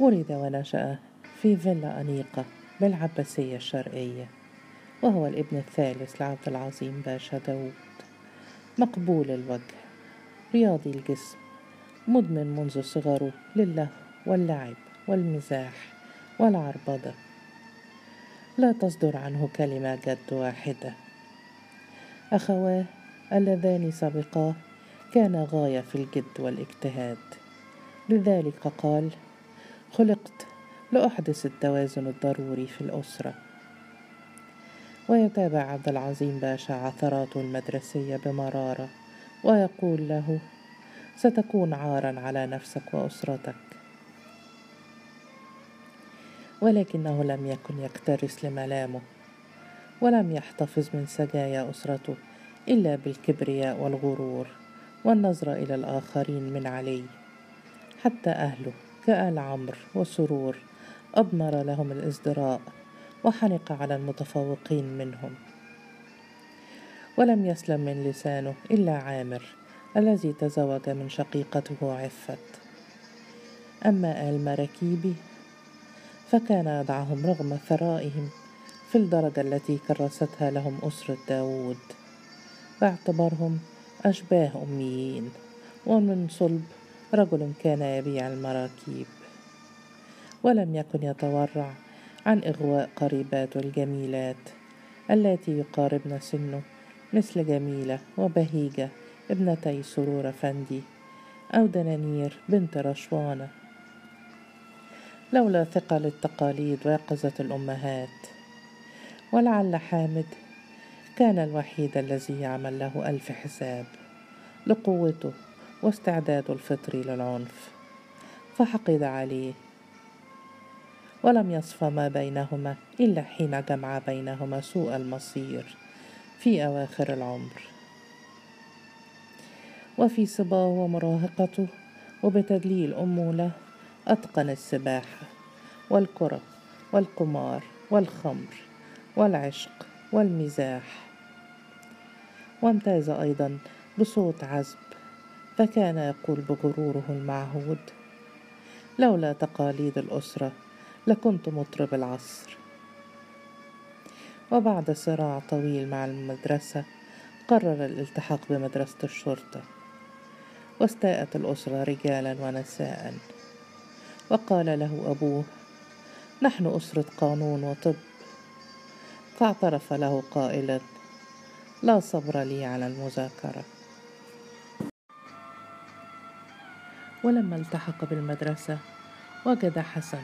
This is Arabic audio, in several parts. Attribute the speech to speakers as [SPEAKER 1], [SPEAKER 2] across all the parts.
[SPEAKER 1] ولد ونشأ في فيلا أنيقة بالعباسية الشرقية وهو الابن الثالث لعبد العظيم باشا داود. مقبول الوجه رياضي الجسم مدمن منذ صغره للهو واللعب والمزاح والعربدة لا تصدر عنه كلمة جد واحدة. أخواه اللذان سبقاه كانا غاية في الجد والاجتهاد. لذلك قال خلقت لأحدث التوازن الضروري في الأسرة. ويتابع عبد العظيم باشا عثراته المدرسية بمرارة ويقول له ستكون عارا على نفسك وأسرتك. ولكنه لم يكن يكترث لملامه ولم يحتفظ من سجايا أسرته إلا بالكبرياء والغرور والنظرة إلى الآخرين من علي حتى أهله. كآل عمرو وسرور أضمر لهم الإزدراء وحنق على المتفوقين منهم. ولم يسلم من لسانه إلا عامر الذي تزوج من شقيقته عفت. أما آل مراكيبي فكان يدعهم رغم ثرائهم في الدرجة التي كرستها لهم أسرة داود باعتبارهم أشباه أميين ومن صلب رجل كان يبيع المراكيب ولم يكن يتورع عن إغواء قريباته الجميلات اللاتي يقاربن سنه مثل جميلة وبهيجة ابنتي سرور أفندي أو دنانير بنت رشوانة. لولا ثقل التقاليد ويقظة الأمهات. ولعل حامد كان الوحيد الذي يعمل له ألف حساب لقوته واستعداده الفطري للعنف. فحقد عليه ولم يصفى ما بينهما إلا حين جمع بينهما سوء المصير في أواخر العمر. وفي صباه ومراهقته وبتدليل أمه له أتقن السباحة والكرة والقمار والخمر والعشق والمزاح. وامتاز أيضا بصوت عذب فكان يقول بغروره المعهود لولا تقاليد الأسرة لكنت مطرب العصر. وبعد صراع طويل مع المدرسة قرر الالتحاق بمدرسة الشرطة واستاءت الأسرة رجالا ونساء. وقال له أبوه نحن أسرة قانون وطب. فاعترف له قائلا لا صبر لي على المذاكرة. ولما التحق بالمدرسة وجد حسن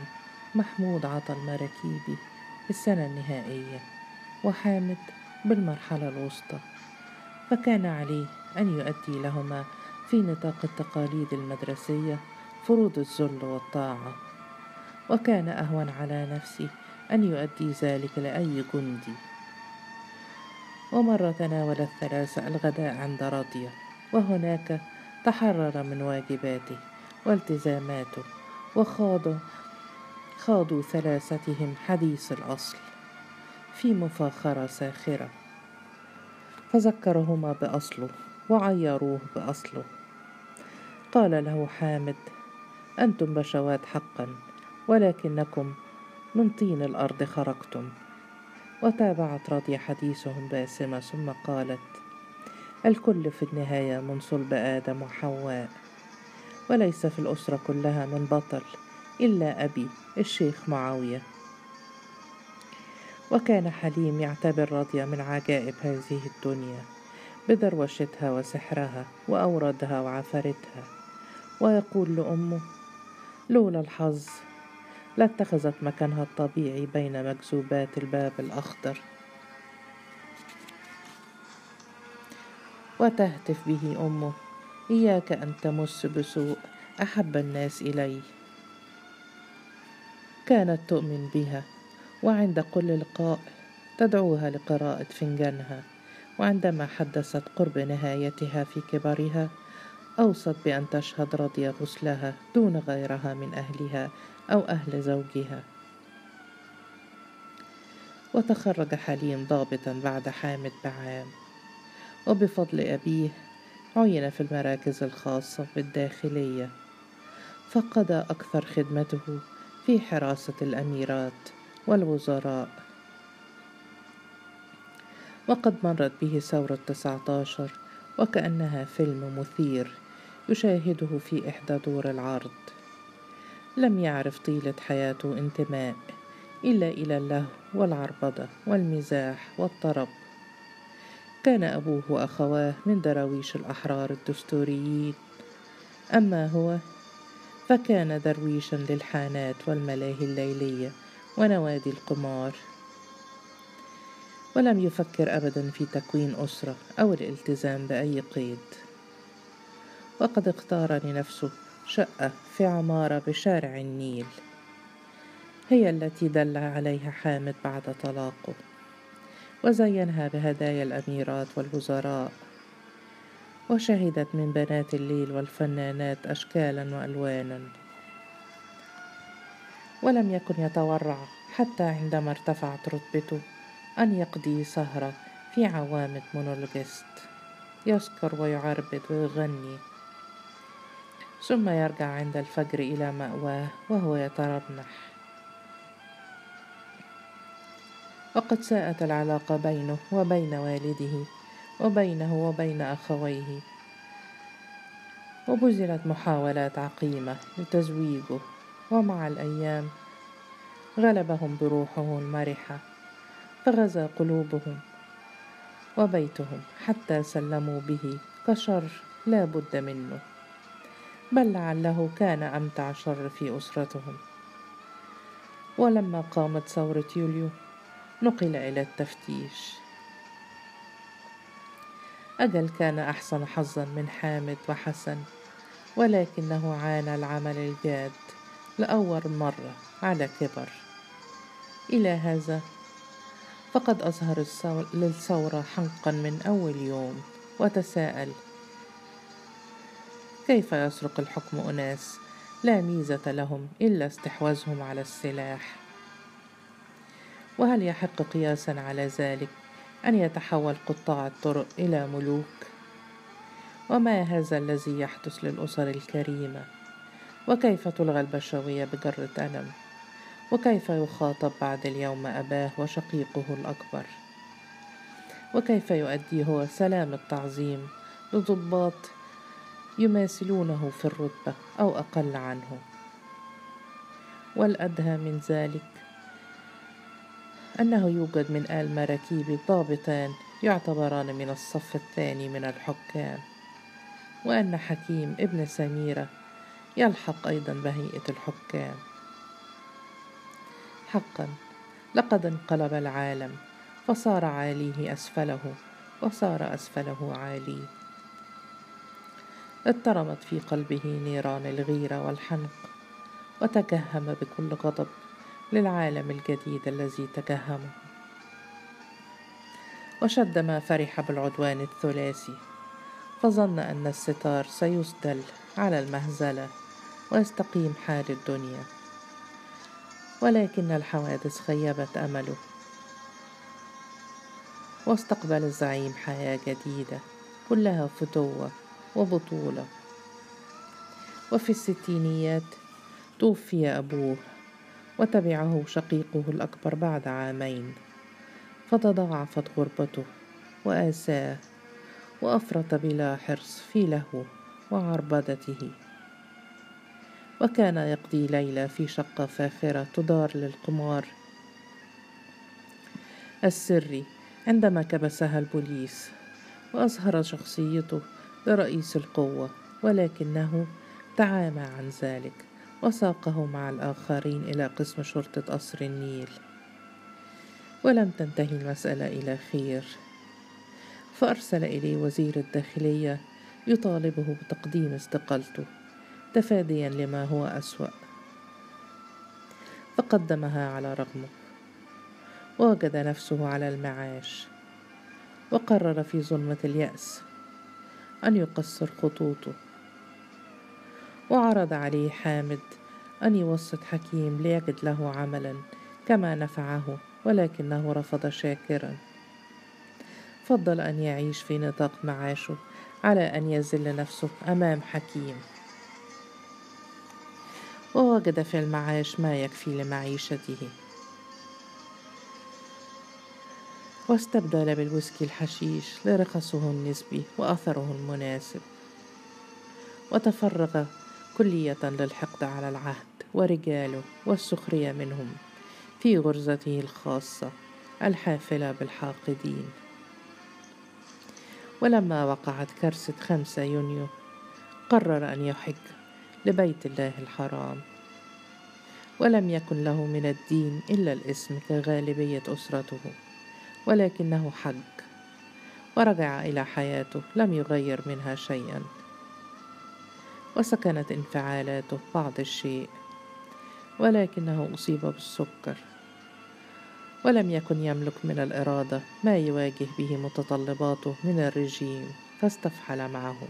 [SPEAKER 1] محمود عطا المراكيبي بالسنة النهائية وحامد بالمرحلة الوسطى. فكان عليه أن يؤدي لهما في نطاق التقاليد المدرسية فروض الذل والطاعة. وكان أهون على نفسي أن يؤدي ذلك لأي جندي. ومرة تناول الثلاثة الغداء عند راضية وهناك تحرر من واجباته والتزاماته وخاض خاضوا ثلاثتهم حديث الأصل في مفاخرة ساخرة. فذكرهما بأصله وعيروه بأصله. قال له حامد أنتم بشوات حقا ولكنكم من طين الأرض خرجتم وتابعت راضية حديثهم باسمة ثم قالت الكل في النهاية من صلب آدم وحواء. وليس في الأسرة كلها من بطل إلا أبي الشيخ معاوية. وكان حليم يعتبر راضية من عجائب هذه الدنيا بدروشتها وسحرها وأورادها وعفرتها. ويقول لأمه لولا الحظ لاتخذت مكانها الطبيعي بين مكذوبات الباب الأخضر. وتهتف به أمه. إياك أن تمس بسوء. أحب الناس إلي كانت تؤمن بها. وعند كل لقاء تدعوها لقراءة فنجانها. وعندما حدثت قرب نهايتها في كبرها أوصت بأن تشهد رضي غسلها دون غيرها من أهلها أو أهل زوجها. وتخرج حليم ضابطا بعد حامد بعام. وبفضل أبيه عين في المراكز الخاصة بالداخلية فقضى أكثر خدمته في حراسة الأميرات والوزراء. وقد مرت به ثورة 19 وكأنها فيلم مثير يشاهده في إحدى دور العرض. لم يعرف طيلة حياته انتماء إلا إلى اللهو والعربدة والمزاح والطرب. كان أبوه وأخواه من دراويش الأحرار الدستوريين. أما هو فكان درويشا للحانات والملاهي الليلية ونوادي القمار. ولم يفكر أبدا في تكوين أسرة أو الالتزام بأي قيد. وقد اختار لنفسه شقة في عمارة بشارع النيل هي التي دل عليها حامد بعد طلاقه. وزينها بهدايا الأميرات والوزراء وشهدت من بنات الليل والفنانات أشكالا وألوانا. ولم يكن يتورع حتى عندما ارتفعت رتبته أن يقضي سهرة في عوامة مونولوجيست يسكر ويعربد ويغني. ثم يرجع عند الفجر إلى مأواه وهو يترنح. وقد ساءت العلاقة بينه وبين والده وبينه وبين أخويه. وبذلت محاولات عقيمة لتزويجه ومع الأيام غلبهم بروحه المرحة فغزا قلوبهم وبيتهم حتى سلموا به كشر لا بد منه. بل لعله كان أمتع شر في أسرتهم. ولما قامت ثورة يوليو نقل إلى التفتيش. أجل كان أحسن حظا من حامد وحسن ولكنه عانى العمل الجاد لأول مرة على كبر. إلى هذا فقد أظهر للثورة حنقا من أول يوم وتساءل كيف يسرق الحكم أناس؟ لا ميزة لهم إلا استحواذهم على السلاح. وهل يحق قياسا على ذلك أن يتحول قطاع الطرق إلى ملوك؟ وما هذا الذي يحدث للأسر الكريمة؟ وكيف تلغى البشوية بجرة ألم وكيف يخاطب بعد اليوم أباه وشقيقه الأكبر؟ وكيف يؤدي هو سلام التعظيم لضباط يماثلونه في الرتبة أو أقل عنه؟ والأدهى من ذلك أنه يوجد من آل مراكيب ضابطان يعتبران من الصف الثاني من الحكام وأن حكيم ابن سميرة يلحق أيضا بهيئة الحكام. حقا لقد انقلب العالم فصار عاليه أسفله وصار أسفله عاليه اضطرمت في قلبه نيران الغيرة والحنق وتكهم بكل غضب للعالم الجديد الذي تكهمه وشد ما فرح بالعدوان الثلاثي فظن أن الستار سيسدل على المهزلة ويستقيم حال الدنيا. ولكن الحوادث خيبت أمله. واستقبل الزعيم حياة جديدة كلها فتوة وبطولة. وفي الستينيات توفي أبوه وتبعه شقيقه الأكبر بعد عامين. فتضاعفت غربته وآساه وأفرط بلا حرص في لهوه وعربدته. وكان يقضي ليلة في شقة فاخرة تدار للقمار. السري عندما كبسها البوليس وأظهر شخصيته لرئيس القوة ولكنه تعامى عن ذلك. وساقه مع الآخرين إلى قسم شرطة قصر النيل. ولم تنتهي المسألة إلى خير. فأرسل إليه وزير الداخلية يطالبه بتقديم استقالته تفاديا لما هو أسوأ. فقدمها على رغمه. ووجد نفسه على المعاش. وقرر في ظلمة اليأس أن يقصر خطوطه. وعرض عليه حامد أن يوسط حكيم ليجد له عملا كما نفعه ولكنه رفض شاكرا. فضل أن يعيش في نطاق معاشه على أن يذل نفسه أمام حكيم. ووجد في المعاش ما يكفي لمعيشته. واستبدل بالويسكي الحشيش لرخصه النسبي وأثره المناسب. وتفرغ كلية للحقد على العهد ورجاله والسخرية منهم في غرزته الخاصة الحافلة بالحاقدين. ولما وقعت كرسة خمسة يونيو قرر أن يحج لبيت الله الحرام. ولم يكن له من الدين إلا الاسم كغالبية أسرته ولكنه حج. ورجع إلى حياته لم يغير منها شيئا. وسكنت انفعالاته بعض الشيء ولكنه أصيب بالسكر. ولم يكن يملك من الإرادة ما يواجه به متطلباته من الرجيم فاستفحل معه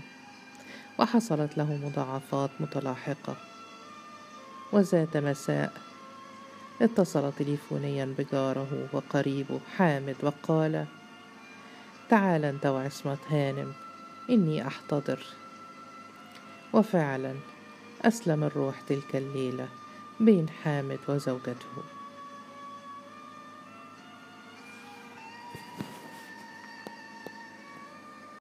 [SPEAKER 1] وحصلت له مضاعفات متلاحقة. وذات مساء اتصل تليفونيا بجاره وقريبه حامد وقال تعال أنت وعصمة هانم إني أحتضر. وفعلا أسلم الروح تلك الليلة بين حامد وزوجته.